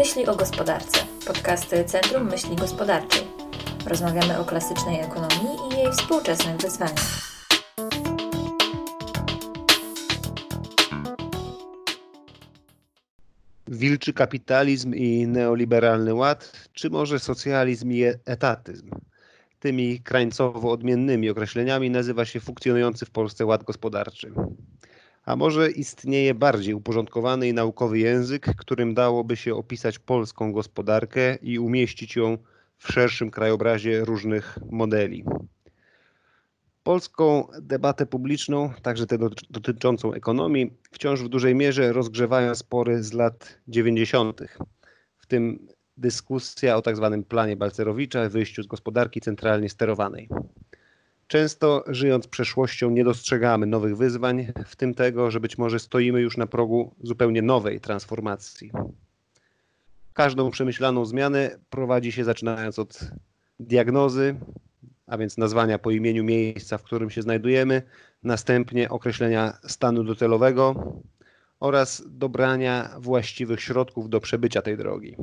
Myśli o gospodarce. Podcasty Centrum Myśli Gospodarczej. Rozmawiamy o klasycznej ekonomii i jej współczesnych wyzwaniach. Wilczy kapitalizm i neoliberalny ład, czy może socjalizm i etatyzm? Tymi krańcowo odmiennymi określeniami nazywa się funkcjonujący w Polsce ład gospodarczy. A może istnieje bardziej uporządkowany i naukowy język, którym dałoby się opisać polską gospodarkę i umieścić ją w szerszym krajobrazie różnych modeli. Polską debatę publiczną, także tę dotyczącą ekonomii, wciąż w dużej mierze rozgrzewają spory z lat 90., w tym dyskusja o tzw. Tak planie Balcerowicza, wyjściu z gospodarki centralnie sterowanej. Często żyjąc przeszłością nie dostrzegamy nowych wyzwań, w tym tego, że być może stoimy już na progu zupełnie nowej transformacji. Każdą przemyślaną zmianę prowadzi się zaczynając od diagnozy, a więc nazwania po imieniu miejsca, w którym się znajdujemy, następnie określenia stanu docelowego oraz dobrania właściwych środków do przebycia tej drogi.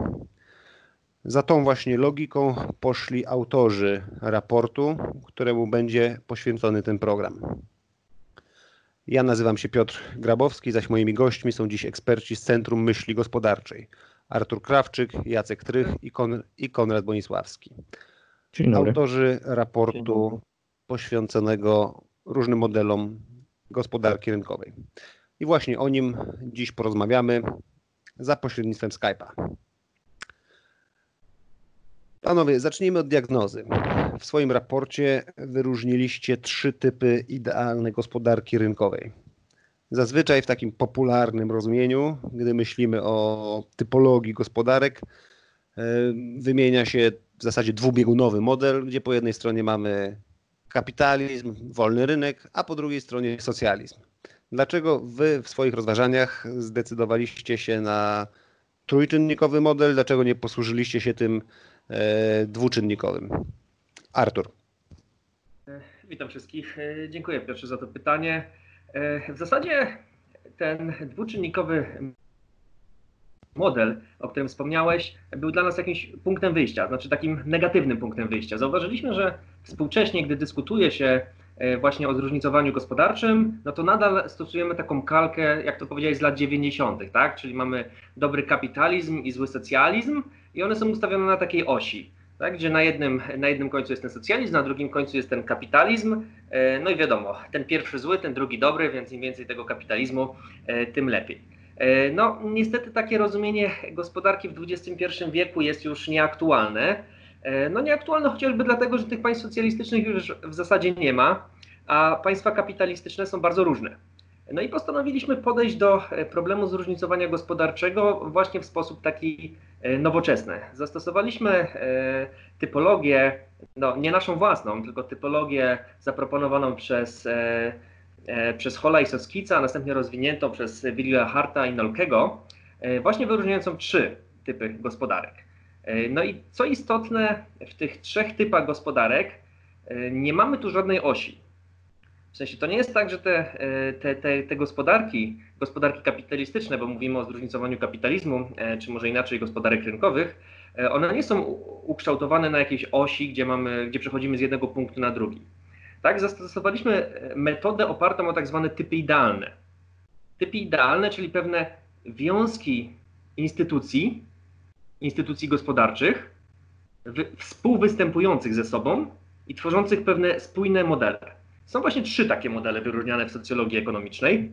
Za tą właśnie logiką poszli autorzy raportu, któremu będzie poświęcony ten program. Ja nazywam się Piotr Grabowski, zaś moimi gośćmi są dziś eksperci z Centrum Myśli Gospodarczej. Artur Krawczyk, Jacek Trych i, Kon i Konrad Bonisławski. Autorzy raportu poświęconego różnym modelom gospodarki rynkowej. I właśnie o nim dziś porozmawiamy za pośrednictwem Skype'a. Panowie, zacznijmy od diagnozy. W swoim raporcie wyróżniliście trzy typy idealnej gospodarki rynkowej. Zazwyczaj w takim popularnym rozumieniu, gdy myślimy o typologii gospodarek, e, wymienia się w zasadzie dwubiegunowy model, gdzie po jednej stronie mamy kapitalizm, wolny rynek, a po drugiej stronie socjalizm. Dlaczego wy w swoich rozważaniach zdecydowaliście się na trójczynnikowy model? Dlaczego nie posłużyliście się tym dwuczynnikowym. Artur. E, witam wszystkich. E, dziękuję pierwszy za to pytanie. W zasadzie ten dwuczynnikowy model, o którym wspomniałeś, był dla nas jakimś punktem wyjścia, znaczy takim negatywnym punktem wyjścia. Zauważyliśmy, że współcześnie, gdy dyskutuje się właśnie o zróżnicowaniu gospodarczym, no to nadal stosujemy taką kalkę, jak to powiedziałeś, z lat 90., tak? Czyli mamy dobry kapitalizm i zły socjalizm, i one są ustawione na takiej osi, tak, gdzie na jednym, na jednym końcu jest ten socjalizm, na drugim końcu jest ten kapitalizm. E, no i wiadomo, ten pierwszy zły, ten drugi dobry, więc im więcej tego kapitalizmu, e, tym lepiej. E, no, niestety takie rozumienie gospodarki w XXI wieku jest już nieaktualne. No nieaktualne chociażby dlatego, że tych państw socjalistycznych już w zasadzie nie ma, a państwa kapitalistyczne są bardzo różne. No i postanowiliśmy podejść do e, problemu zróżnicowania gospodarczego właśnie w sposób taki e, nowoczesny. Zastosowaliśmy e, typologię, no nie naszą własną, tylko typologię zaproponowaną przez, przez Hola i Soskica, a następnie rozwiniętą przez Willia Harta i Nolkego, właśnie wyróżniającą trzy typy gospodarek. No i co istotne, w tych trzech typach gospodarek nie mamy tu żadnej osi. W sensie to nie jest tak, że te, e, te, te, te gospodarki, gospodarki kapitalistyczne, bo mówimy o zróżnicowaniu kapitalizmu, e, czy może inaczej gospodarek rynkowych, e, one nie są ukształtowane na jakiejś osi, gdzie, mamy, gdzie przechodzimy z jednego punktu na drugi. Tak, zastosowaliśmy metodę opartą o tak zwane typy idealne. Typy idealne, czyli pewne wiązki instytucji, instytucji gospodarczych, współwystępujących ze sobą i tworzących pewne spójne modele. Są właśnie trzy takie modele wyróżniane w socjologii ekonomicznej.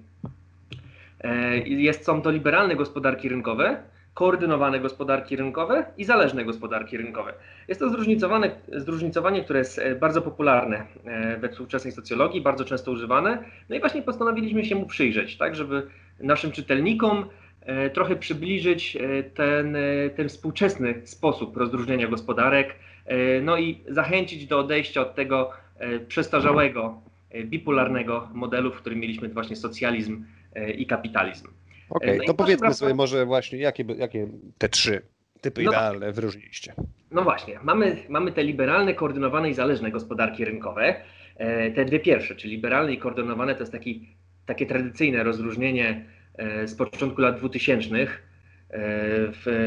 E, jest, są to liberalne gospodarki rynkowe, koordynowane gospodarki rynkowe i zależne gospodarki rynkowe. Jest to zróżnicowane, zróżnicowanie, które jest e, bardzo popularne e, we współczesnej socjologii, bardzo często używane. No i właśnie postanowiliśmy się mu przyjrzeć, tak, żeby naszym czytelnikom trochę przybliżyć ten, ten współczesny sposób rozróżnienia gospodarek, no i zachęcić do odejścia od tego przestarzałego E, bipolarnego modelu, w którym mieliśmy właśnie socjalizm e, i kapitalizm. Okej, okay, no to powiedzmy sobie może właśnie, jakie, jakie te trzy typy no, idealne wyróżniliście. No właśnie, mamy, mamy te liberalne, koordynowane i zależne gospodarki rynkowe. E, te dwie pierwsze, czyli liberalne i koordynowane, to jest taki, takie tradycyjne rozróżnienie z początku lat 2000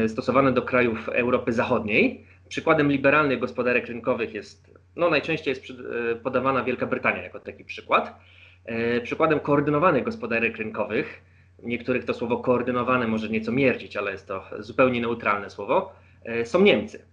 stosowane do krajów Europy Zachodniej. Przykładem liberalnych gospodarek rynkowych jest, no najczęściej jest podawana Wielka Brytania jako taki przykład. Przykładem koordynowanych gospodarek rynkowych, niektórych to słowo koordynowane może nieco mierdzić, ale jest to zupełnie neutralne słowo, są Niemcy.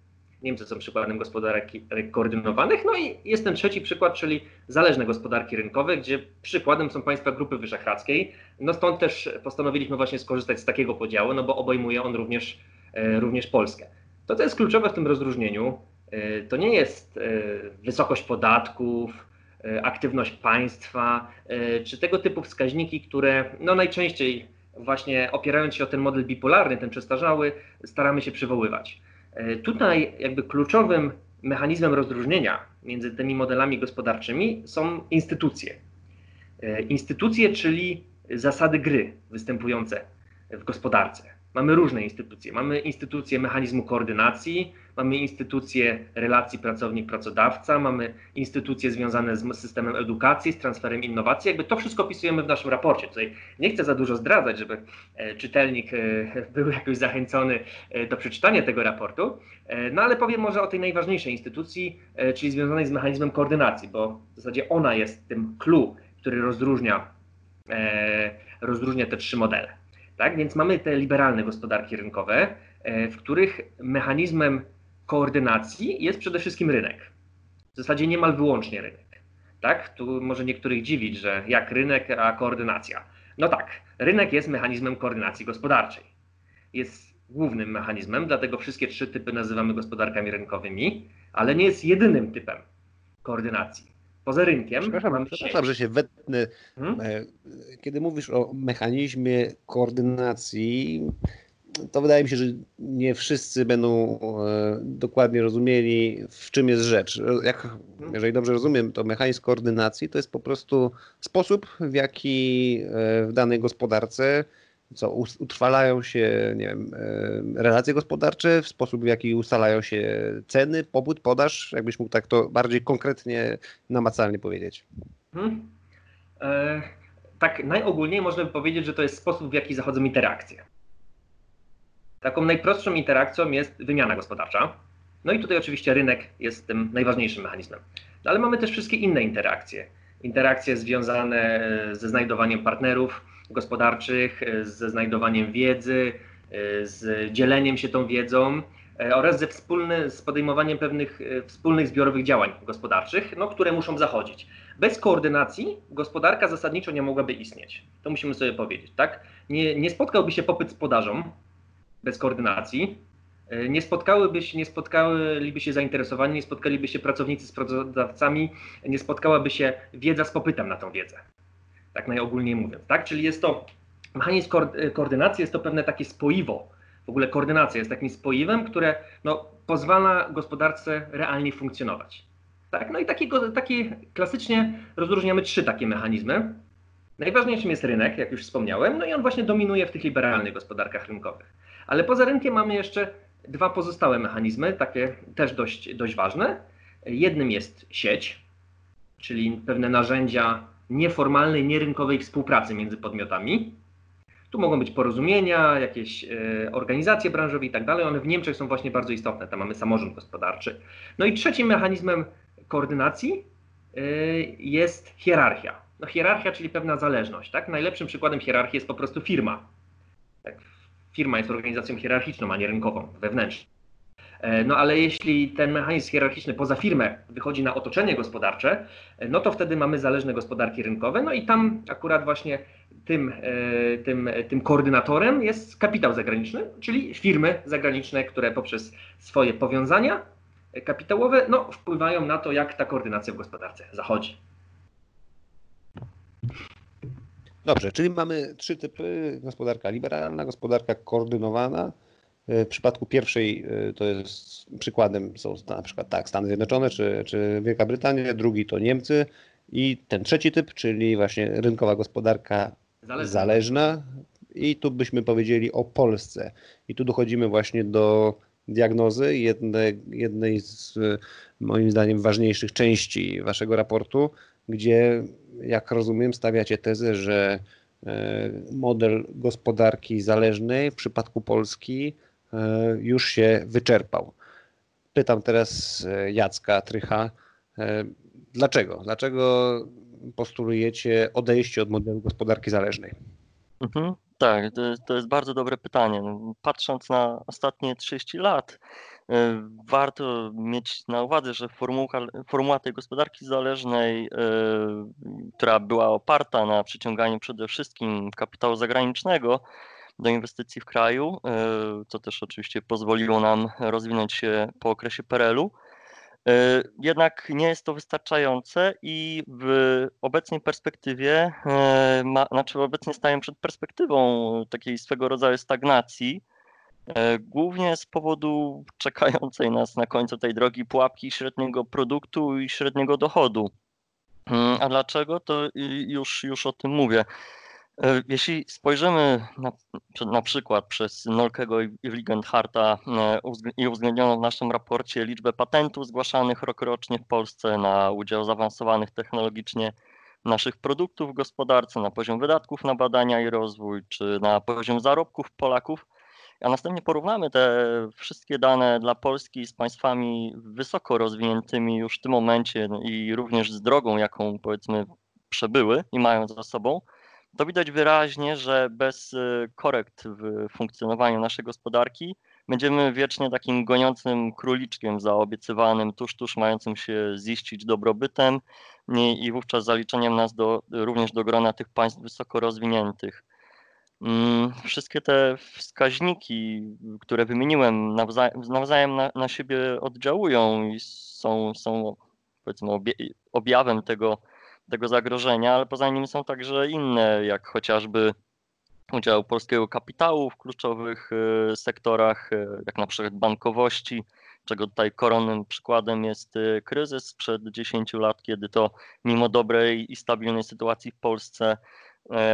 Niemcy są przykładem gospodarek koordynowanych. No i jest ten trzeci przykład, czyli zależne gospodarki rynkowe, gdzie przykładem są państwa Grupy Wyszehradzkiej. No stąd też postanowiliśmy właśnie skorzystać z takiego podziału, no bo obejmuje on również, e, również Polskę. To, co jest kluczowe w tym rozróżnieniu, e, to nie jest e, wysokość podatków, aktywność państwa, czy tego typu wskaźniki, które no najczęściej właśnie opierając się o ten model bipolarny, ten przestarzały, staramy się przywoływać. E, tutaj jakby kluczowym mechanizmem rozróżnienia między tymi modelami gospodarczymi są instytucje. E, instytucje, czyli zasady gry występujące w gospodarce. Mamy różne instytucje. Mamy instytucje mechanizmu koordynacji, mamy instytucje relacji pracownik-pracodawca, mamy instytucje związane z systemem edukacji, z transferem innowacji. Jakby to wszystko opisujemy w naszym raporcie. Tutaj nie chcę za dużo zdradzać, żeby e, czytelnik e, był jakoś zachęcony e, do przeczytania tego raportu, no ale powiem może o tej najważniejszej instytucji, czyli związanej z mechanizmem koordynacji, bo w zasadzie ona jest tym clue, który rozróżnia, rozróżnia te trzy modele. Tak? Więc mamy te liberalne gospodarki rynkowe, e, w których mechanizmem koordynacji jest przede wszystkim rynek. W zasadzie niemal wyłącznie rynek. Tak? Tu może niektórych dziwić, że jak rynek, a koordynacja. No tak, rynek jest mechanizmem koordynacji gospodarczej. Jest głównym mechanizmem, dlatego wszystkie trzy typy nazywamy gospodarkami rynkowymi, ale nie jest jedynym typem koordynacji poza rynkiem. Przepraszam, przepraszam że się wetnę. Hmm? Kiedy mówisz o mechanizmie koordynacji, to wydaje mi się, że nie wszyscy będą e, dokładnie rozumieli, w czym jest rzecz. Jak, hmm? jeżeli dobrze rozumiem, to mechanizm koordynacji to jest po prostu sposób, w jaki e, w danej gospodarce co utrwalają się nie wiem, e, relacje gospodarcze, w sposób w jaki ustalają się ceny, popyt, podaż, jakbyś mógł tak to bardziej konkretnie, namacalnie powiedzieć. Hmm. E, tak najogólniej można by powiedzieć, że to jest sposób w jaki zachodzą interakcje. Taką najprostszą interakcją jest wymiana gospodarcza. No i tutaj oczywiście rynek jest tym najważniejszym mechanizmem. No ale mamy też wszystkie inne interakcje. Interakcje związane ze znajdowaniem partnerów, gospodarczych, e, ze znajdowaniem wiedzy, e, z dzieleniem się tą wiedzą e, oraz ze wspólny, z podejmowaniem pewnych wspólnych zbiorowych działań gospodarczych, no, które muszą zachodzić. Bez koordynacji gospodarka zasadniczo nie mogłaby istnieć. To musimy sobie powiedzieć, tak? Nie, nie spotkałby się popyt z podażą bez koordynacji, nie spotkałyby się, nie spotkaliby się zainteresowani, nie spotkaliby się pracownicy z pracodawcami, nie spotkałaby się wiedza z popytem na tą wiedzę tak najogólniej mówiąc, tak? Czyli jest to mechanizm koordynacji, jest to pewne takie spoiwo. W ogóle koordynacja jest takim spoiwem, które no, pozwala gospodarce realnie funkcjonować. Tak? No i takiego, takie klasycznie rozróżniamy trzy takie mechanizmy. Najważniejszym jest rynek, jak już wspomniałem, no i on właśnie dominuje w tych liberalnych gospodarkach rynkowych. Ale poza rynkiem mamy jeszcze dwa pozostałe mechanizmy, takie też dość, dość ważne. Jednym jest sieć, czyli pewne narzędzia nieformalnej, nierynkowej współpracy między podmiotami. Tu mogą być porozumienia, jakieś e, organizacje branżowe i tak dalej. One w Niemczech są właśnie bardzo istotne. Tam mamy samorząd gospodarczy. No i trzecim mechanizmem koordynacji e, jest hierarchia. No hierarchia, czyli pewna zależność. Tak? Najlepszym przykładem hierarchii jest po prostu firma. Tak? Firma jest organizacją hierarchiczną, a nie rynkową, wewnętrzną. E, no ale jeśli ten mechanizm hierarchiczny poza firmę wychodzi na otoczenie gospodarcze, e, no to wtedy mamy zależne gospodarki rynkowe, no i tam akurat właśnie tym, e, tym, tym koordynatorem jest kapitał zagraniczny, czyli firmy zagraniczne, które poprzez swoje powiązania kapitałowe no, wpływają na to, jak ta koordynacja w gospodarce zachodzi. Dobrze, czyli mamy trzy typy: gospodarka liberalna, gospodarka koordynowana w przypadku pierwszej y, to jest przykładem są na przykład tak, Stany Zjednoczone czy, czy Wielka Brytania, drugi to Niemcy i ten trzeci typ, czyli właśnie rynkowa gospodarka zależna. zależna. I tu byśmy powiedzieli o Polsce. I tu dochodzimy właśnie do diagnozy jednej, jednej z moim zdaniem ważniejszych części waszego raportu, gdzie jak rozumiem stawiacie tezę, że model gospodarki zależnej w przypadku Polski już się wyczerpał. Pytam teraz Jacka Trycha, dlaczego? Dlaczego postulujecie odejście od modelu gospodarki zależnej? Mhm, tak, to jest, bardzo dobre pytanie. No, patrząc na ostatnie 30 lat, e, warto mieć na uwadze, że formuła, tej gospodarki zależnej, e, która była oparta na przyciąganiu przede wszystkim kapitału zagranicznego do inwestycji w kraju, e, co też oczywiście pozwoliło nam rozwinąć się po okresie PRL-u, E, jednak nie jest to wystarczające i w obecnej perspektywie, e, znaczy obecnie staję przed perspektywą takiej swego rodzaju stagnacji, głównie z powodu czekającej nas na końcu tej drogi pułapki średniego produktu i średniego dochodu. Mm, a dlaczego? To już, już o tym mówię. E, jeśli spojrzymy na, na przykład przez Nolkego i Wigenharta e, i uwzględnioną w naszym raporcie liczbę patentów zgłaszanych rokrocznie w Polsce na udział zaawansowanych technologicznie naszych produktów w gospodarce, na poziom wydatków na badania i rozwój, czy na poziom zarobków Polaków, a następnie porównamy te wszystkie dane dla Polski z państwami wysoko rozwiniętymi już w tym momencie i również z drogą, jaką powiedzmy przebyły i mają za sobą, to widać wyraźnie, że bez y, korekt w funkcjonowaniu naszej gospodarki będziemy wiecznie takim goniącym króliczkiem zaobiecywanym, tuż, tuż mającym się ziścić dobrobytem i, wówczas zaliczeniem nas do, również do grona tych państw wysoko rozwiniętych. Mm, wszystkie te wskaźniki, które wymieniłem, nawzajem, nawzajem na, na siebie oddziałują i są, są powiedzmy objawem tego, tego zagrożenia, ale poza nim są także inne, jak chociażby udział polskiego kapitału w kluczowych e, sektorach, e, jak na przykład bankowości, czego tutaj koronnym przykładem jest e, kryzys sprzed 10 lat, kiedy to mimo dobrej i stabilnej sytuacji w Polsce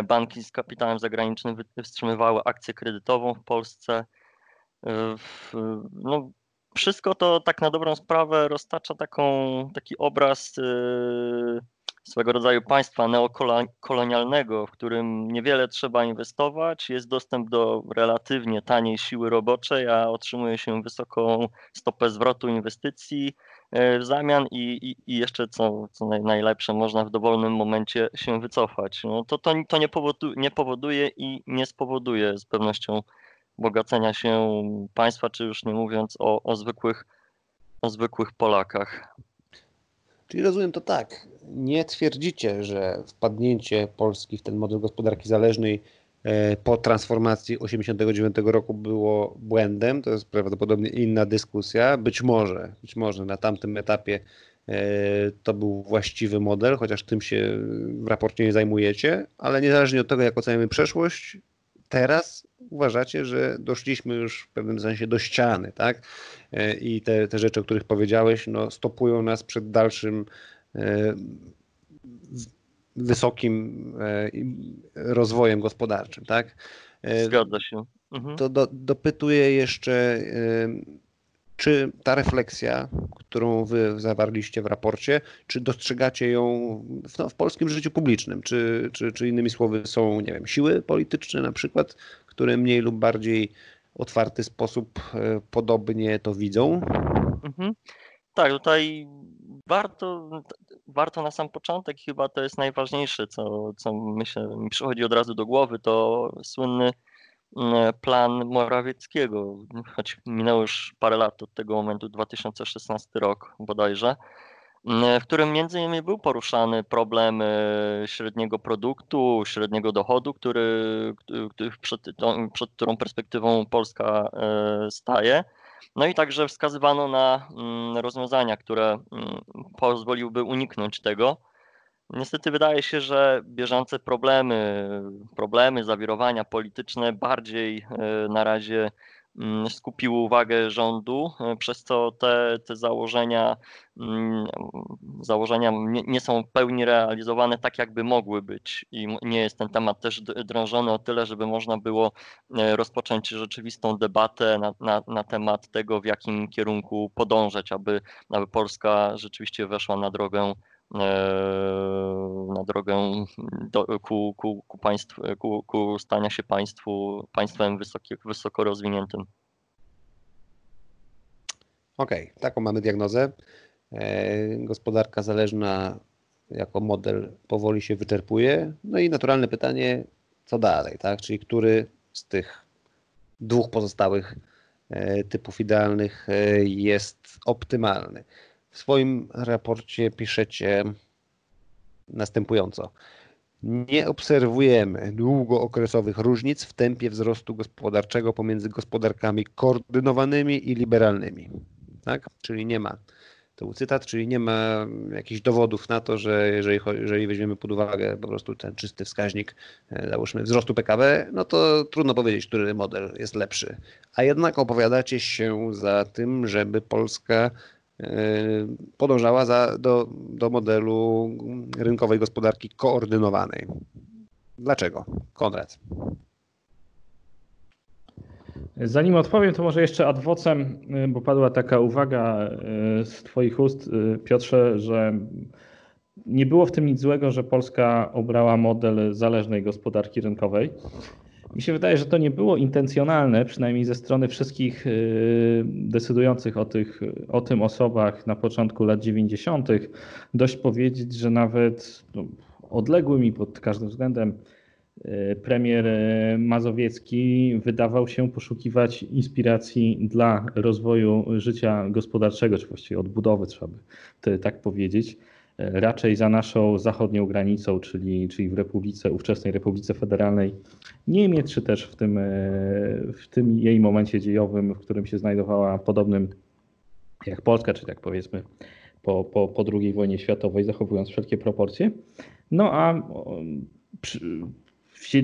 banki z kapitałem zagranicznym wstrzymywały akcję kredytową w Polsce. No, wszystko to tak na dobrą sprawę roztacza taką, taki obraz swego rodzaju państwa neokolonialnego, w którym niewiele trzeba inwestować, jest dostęp do relatywnie taniej siły roboczej, a otrzymuje się wysoką stopę zwrotu inwestycji e, w zamian i, i, i jeszcze co, co najlepsze, można w dowolnym momencie się wycofać. No to, to, to nie, powoduje, nie powoduje i nie spowoduje z pewnością bogacenia się państwa, czy już nie mówiąc o, o zwykłych o zwykłych Polakach. Czyli rozumiem to tak. Nie twierdzicie, że wpadnięcie Polski w ten model gospodarki zależnej e, po transformacji 1989 roku było błędem. To jest prawdopodobnie inna dyskusja. Być może, być może na tamtym etapie e, to był właściwy model, chociaż tym się w raporcie nie zajmujecie, ale niezależnie od tego, jak oceniamy przeszłość, teraz uważacie, że doszliśmy już w pewnym sensie do ściany, tak? E, I te, te rzeczy, o których powiedziałeś, no, stopują nas przed dalszym e, wysokim e, rozwojem gospodarczym, tak? Zgadza się. Mhm. To do, dopytuję jeszcze czy ta refleksja, którą wy zawarliście w raporcie, czy dostrzegacie ją w, no, w polskim życiu publicznym? Czy, czy, czy innymi słowy są, nie wiem, siły polityczne na przykład, które mniej lub bardziej otwarty sposób e, podobnie to widzą? Mhm. Tak, tutaj warto, warto na sam początek, chyba to jest najważniejsze, co, co myślę, mi przychodzi od razu do głowy, to słynny plan Morawieckiego, choć minęło już parę lat od tego momentu, 2016 rok bodajże, mm, w którym między innymi był poruszany problem średniego produktu, średniego dochodu, który, przed, przed którą perspektywą Polska e, staje. No i także wskazywano na rozwiązania, które pozwoliłyby uniknąć tego. Niestety wydaje się, że bieżące problemy, problemy, zawirowania polityczne bardziej e, na razie mm, skupiły uwagę rządu, e, przez co te, te założenia, mm, założenia nie, są w pełni realizowane tak, jakby mogły być. I nie jest ten temat też drążony o tyle, żeby można było e, rozpocząć rzeczywistą debatę na, na, na temat tego, w jakim kierunku podążać, aby, aby Polska rzeczywiście weszła na drogę na drogę do, ku, ku, ku, państw, ku, ku stania się państwu, państwem wysoki, wysoko rozwiniętym. Okej, okay, taką mamy diagnozę. Gospodarka zależna jako model powoli się wyczerpuje. No i naturalne pytanie, co dalej, tak? Czyli który z tych dwóch pozostałych e, typów idealnych e, jest optymalny. W swoim raporcie piszecie następująco. Nie obserwujemy długookresowych różnic w tempie wzrostu gospodarczego pomiędzy gospodarkami koordynowanymi i liberalnymi. Tak? Czyli nie ma to był cytat, czyli nie ma jakichś dowodów na to, że jeżeli, jeżeli weźmiemy pod uwagę po prostu ten czysty wskaźnik, e, załóżmy wzrostu PKB, no to trudno powiedzieć, który model jest lepszy. A jednak opowiadacie się za tym, żeby Polska podążała za, do, do modelu rynkowej gospodarki koordynowanej. Dlaczego? Konrad. Zanim odpowiem, to może jeszcze adwocem, y, bo padła taka uwaga y, z Twoich ust, y, Piotrze, że nie było w tym nic złego, że Polska obrała model zależnej gospodarki rynkowej. Mi się wydaje, że to nie było intencjonalne, przynajmniej ze strony wszystkich decydujących o, tych, o tym osobach na początku lat 90. Dość powiedzieć, że nawet no, odległy mi pod każdym względem E, premier e, Mazowiecki wydawał się poszukiwać inspiracji dla rozwoju życia gospodarczego, czy właściwie odbudowy, trzeba by tak powiedzieć, raczej za naszą zachodnią granicą, czyli, czyli w Republice, ówczesnej Republice Federalnej Niemiec, czy też w tym, w tym jej momencie dziejowym, w którym się znajdowała podobnym jak Polska, czy tak powiedzmy po, po, po II wojnie światowej, zachowując wszelkie proporcje. No a przy,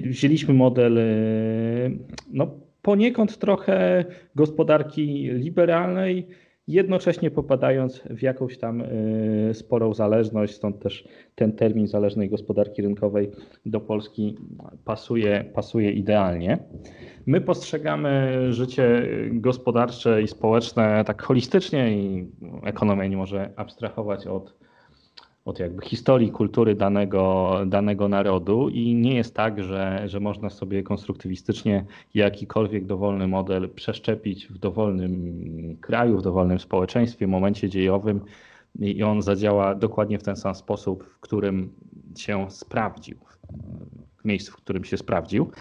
wzięliśmy model e, no, poniekąd trochę gospodarki liberalnej, jednocześnie popadając w jakąś tam e, sporą zależność, stąd też ten termin zależnej gospodarki rynkowej do Polski pasuje, pasuje idealnie. My postrzegamy życie gospodarcze i społeczne tak holistycznie i ekonomia nie może abstrahować od od jakby historii, kultury danego, danego narodu i nie jest tak, że, że można sobie konstruktywistycznie jakikolwiek dowolny model przeszczepić w dowolnym kraju, w dowolnym społeczeństwie, momencie dziejowym i on zadziała dokładnie w ten sam sposób, w którym się sprawdził, w miejscu, w którym się sprawdził.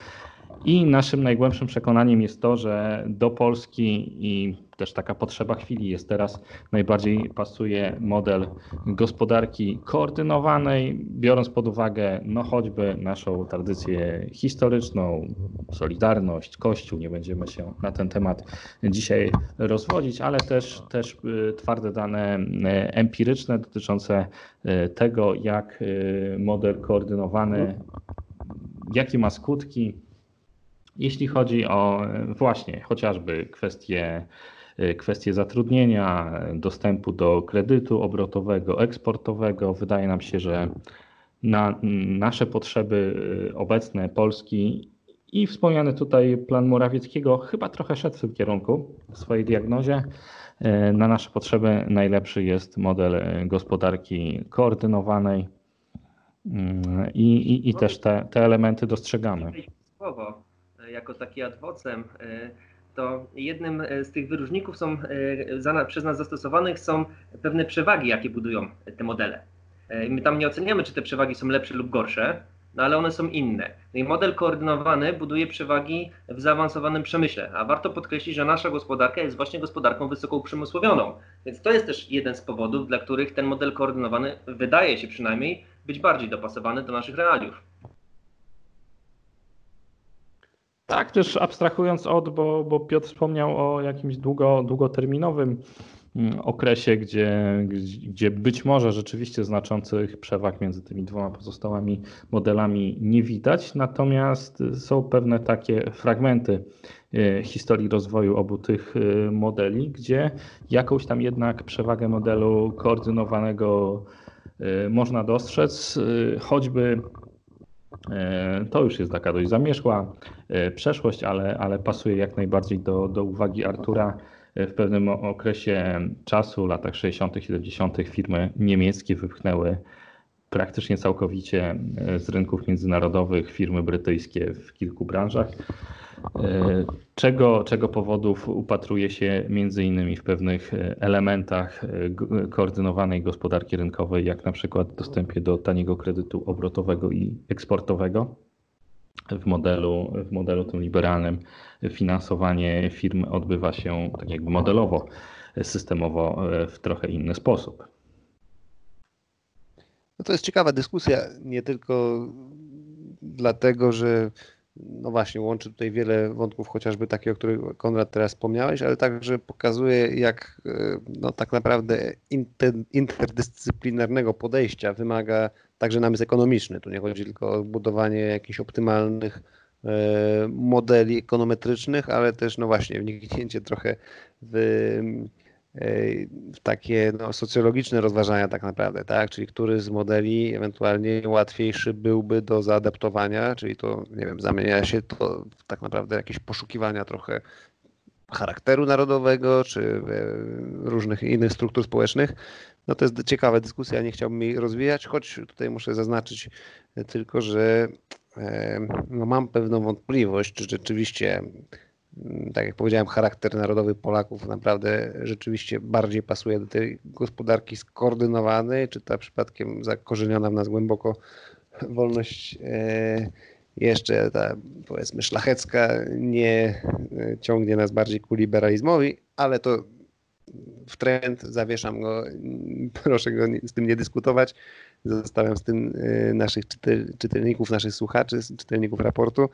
I naszym najgłębszym przekonaniem jest to, że do Polski i też taka potrzeba chwili jest teraz, najbardziej pasuje model gospodarki koordynowanej, biorąc pod uwagę no choćby naszą tradycję historyczną, solidarność, Kościół, nie będziemy się na ten temat dzisiaj rozwodzić, ale też, też y, twarde dane y, empiryczne dotyczące y, tego, jak model koordynowany, jakie ma skutki, jeśli chodzi o właśnie chociażby kwestie, kwestie zatrudnienia, dostępu do kredytu obrotowego, eksportowego, wydaje nam się, że na nasze potrzeby obecne Polski i wspomniany tutaj plan Morawieckiego chyba trochę szedł w tym kierunku w swojej diagnozie. Na nasze potrzeby najlepszy jest model gospodarki koordynowanej i, i, i też te, te elementy dostrzegamy. Słowo jako taki adwocem, e, to jednym e, z tych wyróżników są, e, przez nas zastosowanych są pewne przewagi, jakie budują te modele. My tam nie oceniamy, czy te przewagi są lepsze lub gorsze, no ale one są inne. No i model koordynowany buduje przewagi w zaawansowanym przemyśle, a warto podkreślić, że nasza gospodarka jest właśnie gospodarką wysoko uprzemysłowioną. Więc to jest też jeden z powodów, dla których ten model koordynowany wydaje się przynajmniej być bardziej dopasowany do naszych realiów. Tak, też abstrahując od, bo, bo Piotr wspomniał o jakimś długo, długoterminowym mm, okresie, gdzie, gdzie być może rzeczywiście znaczących przewag między tymi dwoma pozostałymi modelami nie widać, natomiast są pewne takie fragmenty e, historii rozwoju obu tych e, modeli, gdzie jakąś tam jednak przewagę modelu koordynowanego e, można dostrzec, choćby to już jest taka dość zamierzchła e, przeszłość, ale, ale pasuje jak najbardziej do, do uwagi Artura. w pewnym okresie czasu, latach 60., 70., firmy niemieckie wypchnęły praktycznie całkowicie z rynków międzynarodowych firmy brytyjskie w kilku branżach. Czego, czego powodów upatruje się między innymi w pewnych elementach koordynowanej gospodarki rynkowej, jak na przykład dostępie do taniego kredytu obrotowego i eksportowego? w modelu, w modelu tym liberalnym finansowanie firm odbywa się tak jakby modelowo, systemowo w trochę inny sposób. No to jest ciekawa dyskusja, nie tylko dlatego, że no właśnie łączy tutaj wiele wątków, chociażby takie, o których Konrad teraz wspomniałeś, ale także pokazuje, jak no, tak naprawdę inter, interdyscyplinarnego podejścia wymaga także namysł ekonomiczny. Tu nie chodzi tylko o budowanie jakichś optymalnych e, modeli ekonometrycznych, ale też no właśnie wniknięcie trochę e, w takie no, socjologiczne rozważania tak naprawdę, tak? Czyli który z modeli ewentualnie łatwiejszy byłby do zaadaptowania, czyli to, nie wiem, zamienia się to tak naprawdę jakieś poszukiwania trochę charakteru narodowego, czy e, różnych innych struktur społecznych, no to jest ciekawa dyskusja, nie chciałbym jej rozwijać, choć tutaj muszę zaznaczyć tylko, że no mam pewną wątpliwość, czy rzeczywiście, tak jak powiedziałem, charakter narodowy Polaków naprawdę rzeczywiście bardziej pasuje do tej gospodarki skoordynowanej, czy ta przypadkiem zakorzeniona w nas głęboko wolność e, jeszcze ta powiedzmy szlachecka nie e, ciągnie nas bardziej ku liberalizmowi, ale to w trend, zawieszam go, proszę go z tym nie dyskutować. Zostawiam z tym e, naszych czytelników, naszych słuchaczy, czytelników raportu.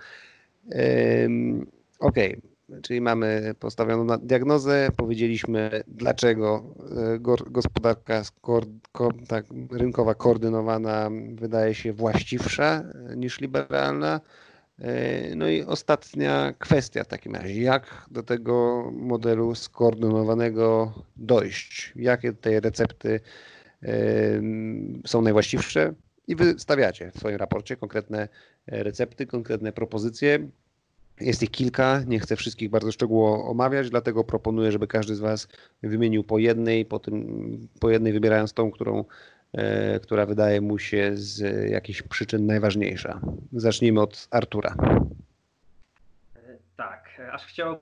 Ok, czyli mamy postawioną diagnozę, powiedzieliśmy dlaczego e, gospodarka tak, rynkowa koordynowana wydaje się właściwsza niż liberalna. E, no i ostatnia kwestia w takim razie, jak do tego modelu skoordynowanego dojść? Jakie tutaj recepty e, są najwłaściwsze? I wy stawiacie w swoim raporcie konkretne recepty, konkretne propozycje. Jest ich kilka, nie chcę wszystkich bardzo szczegółowo omawiać, dlatego proponuję, żeby każdy z Was wymienił po jednej, po, tym, po jednej wybierając tą, którą E, która wydaje mu się z jakichś przyczyn najważniejsza. Zacznijmy od Artura. Tak, aż chciałbym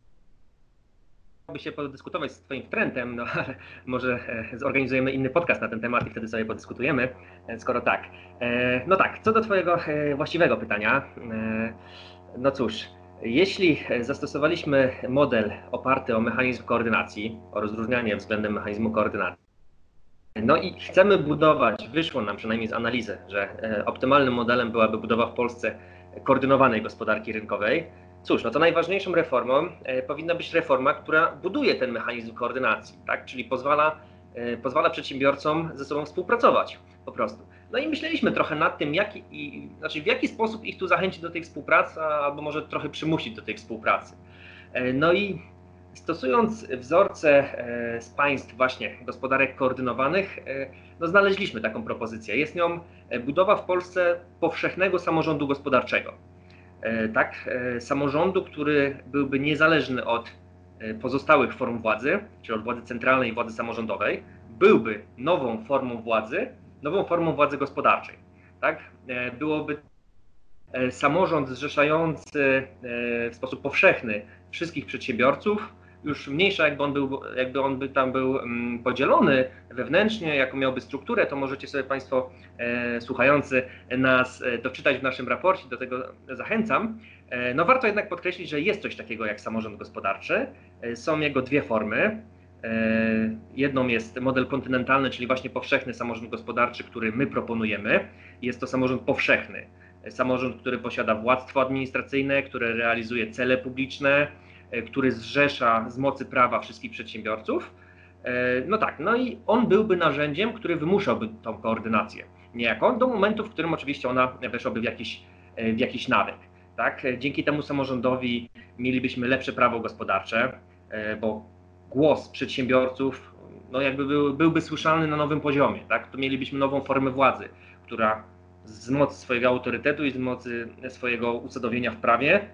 się podyskutować z Twoim trendem, no ale może e, zorganizujemy inny podcast na ten temat i wtedy sobie podyskutujemy, e, skoro tak. No tak, co do Twojego właściwego pytania, no cóż, jeśli zastosowaliśmy model oparty o mechanizm koordynacji, o rozróżnianie względem mechanizmu koordynacji, no i chcemy budować, wyszło nam przynajmniej z analizy, że e, optymalnym modelem byłaby budowa w Polsce koordynowanej gospodarki rynkowej. Cóż, no to najważniejszą reformą e, powinna być reforma, która buduje ten mechanizm koordynacji, tak? czyli pozwala, e, pozwala przedsiębiorcom ze sobą współpracować po prostu. No i myśleliśmy trochę nad tym, jak, i, znaczy w jaki sposób ich tu zachęcić do tej współpracy, albo może trochę przymusić do tej współpracy. No i Stosując wzorce e, z państw właśnie gospodarek koordynowanych, e, no znaleźliśmy taką propozycję. Jest nią e, budowa w Polsce powszechnego samorządu gospodarczego. Tak, samorządu, który byłby niezależny od pozostałych form władzy, czyli od władzy centralnej i władzy samorządowej, byłby nową formą władzy, nową formą władzy gospodarczej. Tak? Byłoby samorząd zrzeszający w sposób powszechny wszystkich przedsiębiorców, już mniejsza, jakby on, był, jakby on by tam był um, podzielony wewnętrznie, jaką miałby strukturę, to możecie sobie Państwo e, słuchający nas e, doczytać w naszym raporcie, do tego zachęcam. E, no warto jednak podkreślić, że jest coś takiego jak samorząd gospodarczy. E, są jego dwie formy. E, jedną jest model kontynentalny, czyli właśnie powszechny samorząd gospodarczy, który my proponujemy. Jest to samorząd powszechny. Samorząd, który posiada władztwo administracyjne, które realizuje cele publiczne, E, który zrzesza z mocy prawa wszystkich przedsiębiorców. E, no tak, no i on byłby narzędziem, który wymuszałby tą koordynację niejako do momentu, w którym oczywiście ona weszłaby w jakiś, w jakiś nawyk. Tak? Dzięki temu samorządowi mielibyśmy lepsze prawo gospodarcze, bo głos przedsiębiorców no jakby był, byłby słyszalny na nowym poziomie. Tak? To mielibyśmy nową formę władzy, która z mocy swojego autorytetu i z mocy swojego usadowienia w prawie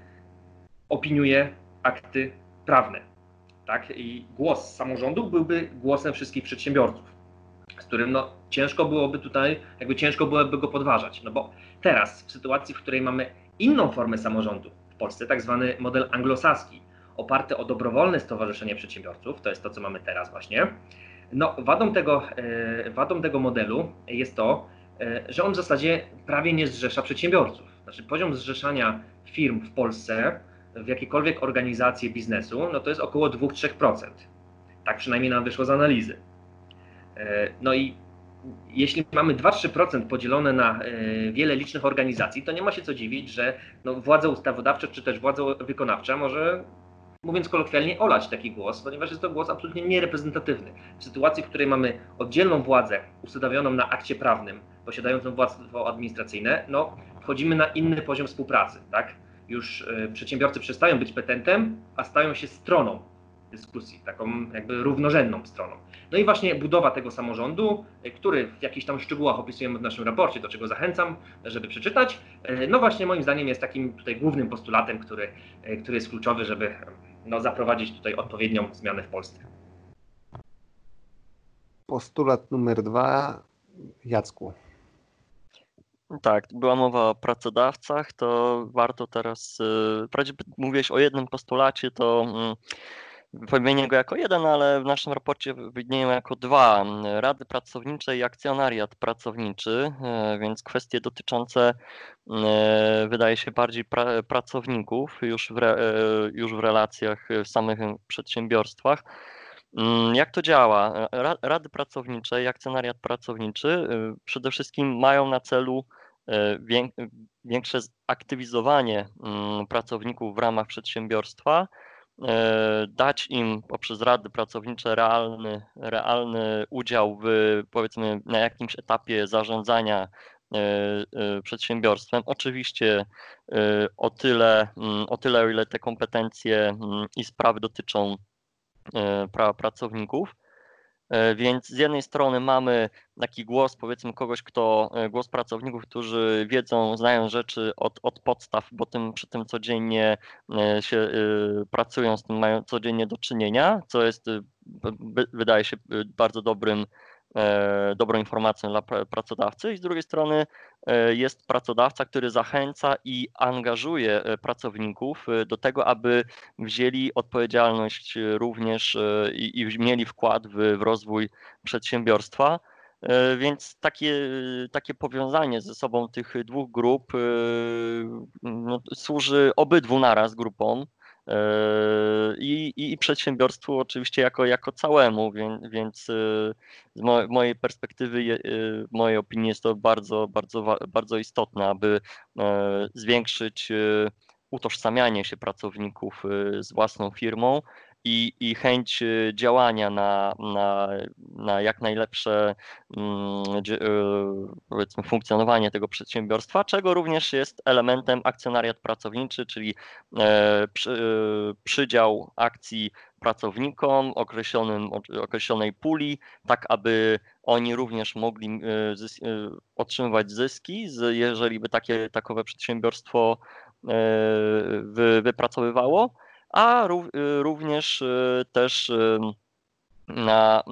opiniuje akty prawne. tak? I głos samorządów byłby głosem wszystkich przedsiębiorców, z którym no, ciężko byłoby tutaj, jakby ciężko byłoby go podważać. No bo teraz, w sytuacji, w której mamy inną formę samorządu w Polsce, tak zwany model anglosaski, oparty o dobrowolne stowarzyszenie przedsiębiorców, to jest to, co mamy teraz właśnie, no, wadą tego, e, wadą tego modelu jest to, e, że on w zasadzie prawie nie zrzesza przedsiębiorców. Znaczy poziom zrzeszania firm w Polsce w jakiekolwiek organizacje biznesu, no to jest około 2-3%. Tak przynajmniej nam wyszło z analizy. E, no i jeśli mamy 2-3% podzielone na wiele licznych organizacji, to nie ma się co dziwić, że no, władza ustawodawcza czy też władza wykonawcza może mówiąc kolokwialnie, olać taki głos, ponieważ jest to głos absolutnie niereprezentatywny. W sytuacji, w której mamy oddzielną władzę ustawioną na akcie prawnym, posiadającą władztwo administracyjne, no, wchodzimy na inny poziom współpracy. Tak? Już y, przedsiębiorcy przestają być petentem, a stają się stroną dyskusji, taką jakby równorzędną stroną. No i właśnie budowa tego samorządu, e, który w jakichś tam szczegółach opisujemy w naszym raporcie, do czego zachęcam, żeby przeczytać, e, no właśnie moim zdaniem jest takim tutaj głównym postulatem, który, który jest kluczowy, żeby no, zaprowadzić tutaj odpowiednią zmianę w Polsce. Postulat numer dwa, Jacku. Tak, była mowa o pracodawcach, to warto teraz, wprawdzie mówiłeś o jednym postulacie, to mm, wymienię go jako jeden, ale w naszym raporcie widnieją jako dwa. Rady pracownicze i akcjonariat pracowniczy, e, więc kwestie dotyczące e, wydaje się bardziej pra pracowników już w, e, już w relacjach w samych przedsiębiorstwach. Mm, jak to działa? Rady pracownicze i akcjonariat pracowniczy przede wszystkim mają na celu większe aktywizowanie mm, pracowników w ramach przedsiębiorstwa, dać im poprzez rady pracownicze realny, realny udział w powiedzmy na jakimś etapie zarządzania e, e, przedsiębiorstwem. Oczywiście o tyle, mm, o tyle, o ile te kompetencje mm, i sprawy dotyczą prawa pracowników, E, więc z jednej strony mamy taki głos, powiedzmy, kogoś, kto, e, głos pracowników, którzy wiedzą, znają rzeczy od, od podstaw, bo tym, przy tym codziennie e, się pracują, z tym mają codziennie do czynienia, co jest, wydaje się, bardzo dobrym E, dobrą informacją dla pracodawcy i z drugiej strony e, jest pracodawca, który zachęca i angażuje e, pracowników do tego, aby wzięli odpowiedzialność również i, i mieli wkład w, w rozwój przedsiębiorstwa. Więc takie, takie powiązanie ze sobą tych dwóch grup no, służy obydwu naraz grupom. Yy, i, i przedsiębiorstwu oczywiście jako, jako całemu, więc, więc z mojej perspektywy, w mojej opinii jest to bardzo, bardzo, bardzo istotne, aby e, zwiększyć utożsamianie się pracowników z własną firmą i, i chęć y, działania na, na, na jak najlepsze mm, y, powiedzmy, funkcjonowanie tego przedsiębiorstwa, czego również jest elementem akcjonariat pracowniczy, czyli e, przy, y, przydział akcji pracownikom określonym, określonej puli, tak aby oni również mogli zys otrzymywać zyski, jeżeli by takie takowe przedsiębiorstwo e, wypracowywało a y, również y, też y, na,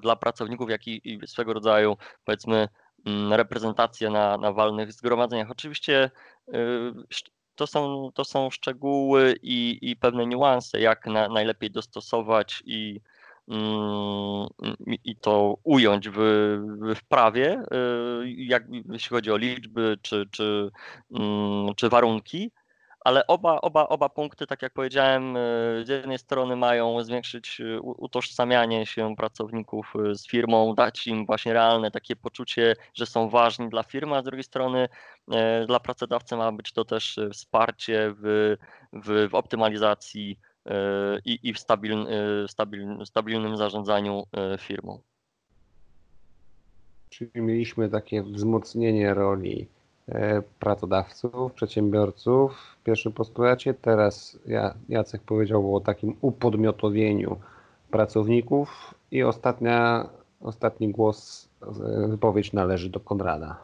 dla pracowników, jak i swego rodzaju powiedzmy reprezentację na, na walnych zgromadzeniach. Oczywiście to są, to są szczegóły i, i pewne niuanse, jak na, najlepiej dostosować i, mm, i to ująć w, w prawie, jak, jeśli chodzi o liczby czy, czy, mm, czy warunki ale oba, oba, oba punkty, tak jak powiedziałem, y, z jednej strony mają zwiększyć y, utożsamianie się pracowników y, z firmą, dać im właśnie realne takie poczucie, że są ważni dla firmy, a z drugiej strony dla pracodawcy ma być to też wsparcie w, w, w optymalizacji i, i w stabiln, stabiln, stabilnym zarządzaniu firmą. Czyli mieliśmy takie wzmocnienie roli E, pracodawców, przedsiębiorców w pierwszym postulacie. Teraz Jacek powiedział o takim upodmiotowieniu pracowników i ostatnia, ostatni głos, e, wypowiedź należy do Konrada.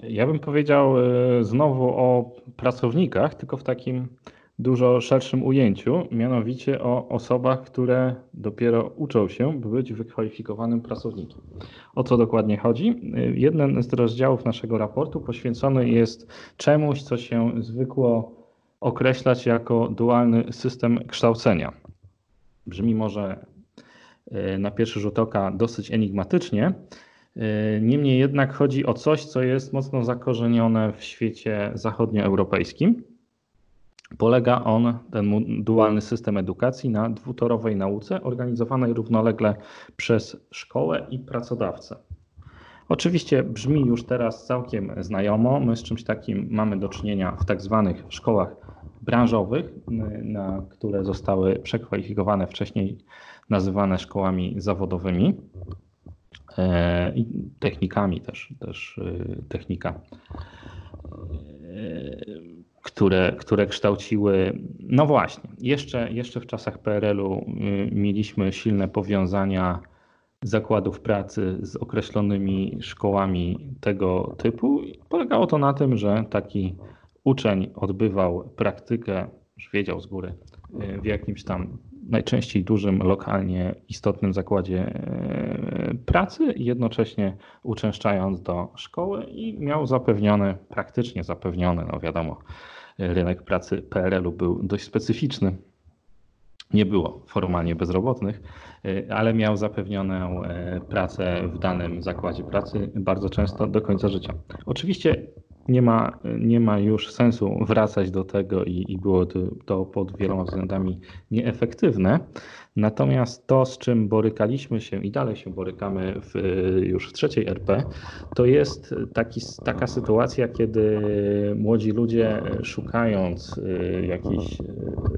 Ja bym powiedział e, znowu o pracownikach, tylko w takim dużo szerszym ujęciu, mianowicie o osobach, które dopiero uczą się, by być wykwalifikowanym pracownikiem. O co dokładnie chodzi? Jeden z rozdziałów naszego raportu poświęcony jest czemuś, co się zwykło określać jako dualny system kształcenia. Brzmi może e, na pierwszy rzut oka dosyć enigmatycznie. E, niemniej jednak chodzi o coś, co jest mocno zakorzenione w świecie zachodnioeuropejskim Polega on, ten dualny system edukacji, na dwutorowej nauce organizowanej równolegle przez szkołę i pracodawcę. Oczywiście brzmi już teraz całkiem znajomo. My z czymś takim mamy do czynienia w tak zwanych szkołach branżowych, na które zostały przekwalifikowane wcześniej nazywane szkołami zawodowymi e, i technikami też, też e, technika e, które, które kształciły. No właśnie, jeszcze, jeszcze w czasach PRL-u y, mieliśmy silne powiązania zakładów pracy z określonymi szkołami tego typu. Polegało to na tym, że taki uczeń odbywał praktykę, już wiedział z góry, y, w jakimś tam najczęściej dużym, lokalnie istotnym zakładzie y, pracy, jednocześnie uczęszczając do szkoły i miał zapewnione, praktycznie zapewnione, no wiadomo, rynek pracy PRL-u był dość specyficzny. Nie było formalnie bezrobotnych, e, ale miał zapewnioną e, pracę w danym zakładzie pracy bardzo często do końca życia. Oczywiście nie ma, nie ma już sensu wracać do tego i, i było to, to pod wieloma względami nieefektywne. Natomiast to, z czym borykaliśmy się i dalej się borykamy w, już w trzeciej RP, to jest taki, taka sytuacja, kiedy młodzi ludzie szukając y, jakichś y,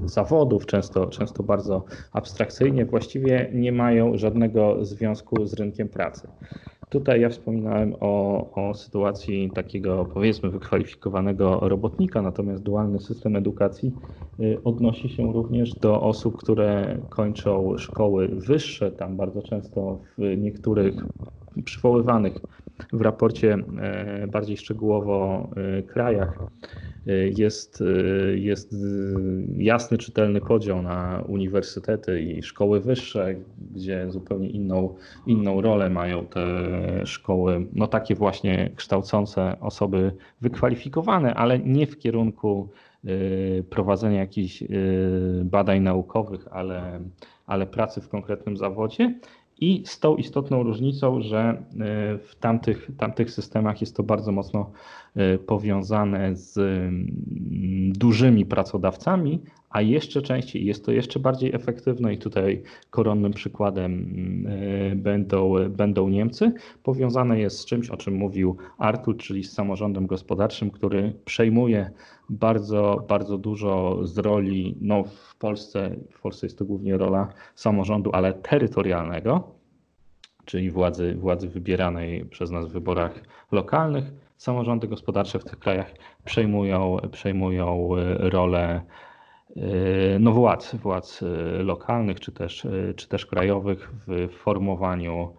zawodów, często, często bardzo abstrakcyjnie, właściwie nie mają żadnego związku z rynkiem pracy. Tutaj ja wspominałem o, o sytuacji takiego powiedzmy wykwalifikowanego robotnika, natomiast dualny system edukacji y, odnosi się również do osób, które kończą szkoły wyższe. Tam bardzo często w niektórych przywoływanych w raporcie e, bardziej szczegółowo e, krajach jest, jest jasny, czytelny podział na uniwersytety i szkoły wyższe, gdzie zupełnie inną, inną rolę mają te szkoły, no takie właśnie kształcące osoby wykwalifikowane, ale nie w kierunku prowadzenia jakichś badań naukowych, ale, ale pracy w konkretnym zawodzie. I z tą istotną różnicą, że y, w tamtych, tamtych systemach jest to bardzo mocno y, powiązane z mm, dużymi pracodawcami, a jeszcze częściej jest to jeszcze bardziej efektywne i tutaj koronnym przykładem y, będą, będą Niemcy. Powiązane jest z czymś, o czym mówił Artur, czyli z samorządem gospodarczym, który przejmuje bardzo, bardzo dużo z roli, no w Polsce, w Polsce jest to głównie rola samorządu, ale terytorialnego, czyli władzy, władzy wybieranej przez nas w wyborach lokalnych. Samorządy gospodarcze w tych krajach przejmują, przejmują e, rolę e, no, władz, władz e, lokalnych czy też, czy też krajowych w formowaniu,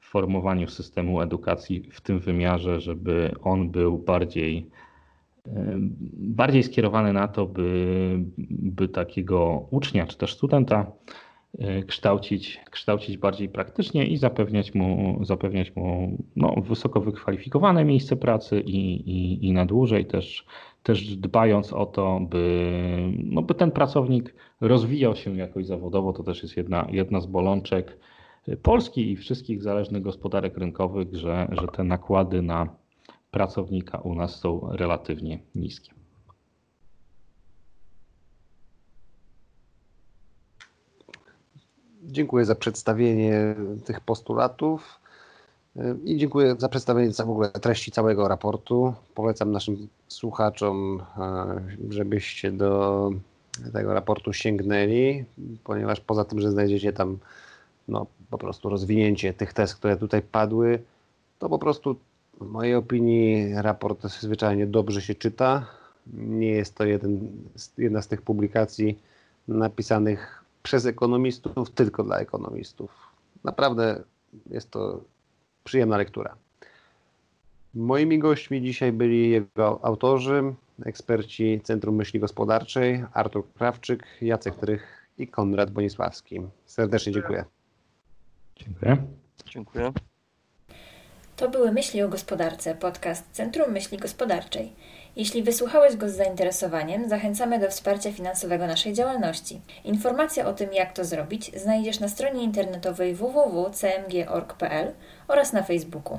w formowaniu systemu edukacji w tym wymiarze, żeby on był bardziej bardziej skierowany na to, by, by takiego ucznia czy też studenta e, kształcić, kształcić bardziej praktycznie i zapewniać mu, zapewniać mu no, wysoko wykwalifikowane miejsce pracy i, i, i na dłużej też, też dbając o to, by, no, by ten pracownik rozwijał się jakoś zawodowo. To też jest jedna, jedna z bolączek Polski i wszystkich zależnych gospodarek rynkowych, że, że te nakłady na pracownika u nas są relatywnie niskie. Dziękuję za przedstawienie tych postulatów i dziękuję za przedstawienie w ogóle treści całego raportu. Polecam naszym słuchaczom, e, żebyście do tego raportu sięgnęli, ponieważ poza tym, że znajdziecie tam no, po prostu rozwinięcie tych tez, które tutaj padły, to po prostu w mojej opinii raport zwyczajnie dobrze się czyta. Nie jest to jeden, jedna z tych publikacji napisanych przez ekonomistów, tylko dla ekonomistów. Naprawdę jest to przyjemna lektura. Moimi gośćmi dzisiaj byli jego autorzy, eksperci Centrum Myśli Gospodarczej, Artur Krawczyk, Jacek Trych i Konrad Bonisławski. Serdecznie dziękuję. Dziękuję. Dziękuję. To były Myśli o Gospodarce, podcast Centrum Myśli Gospodarczej. Jeśli wysłuchałeś go z zainteresowaniem, zachęcamy do wsparcia finansowego naszej działalności. Informacje o tym, jak to zrobić, znajdziesz na stronie internetowej www.cmg.org.pl oraz na Facebooku.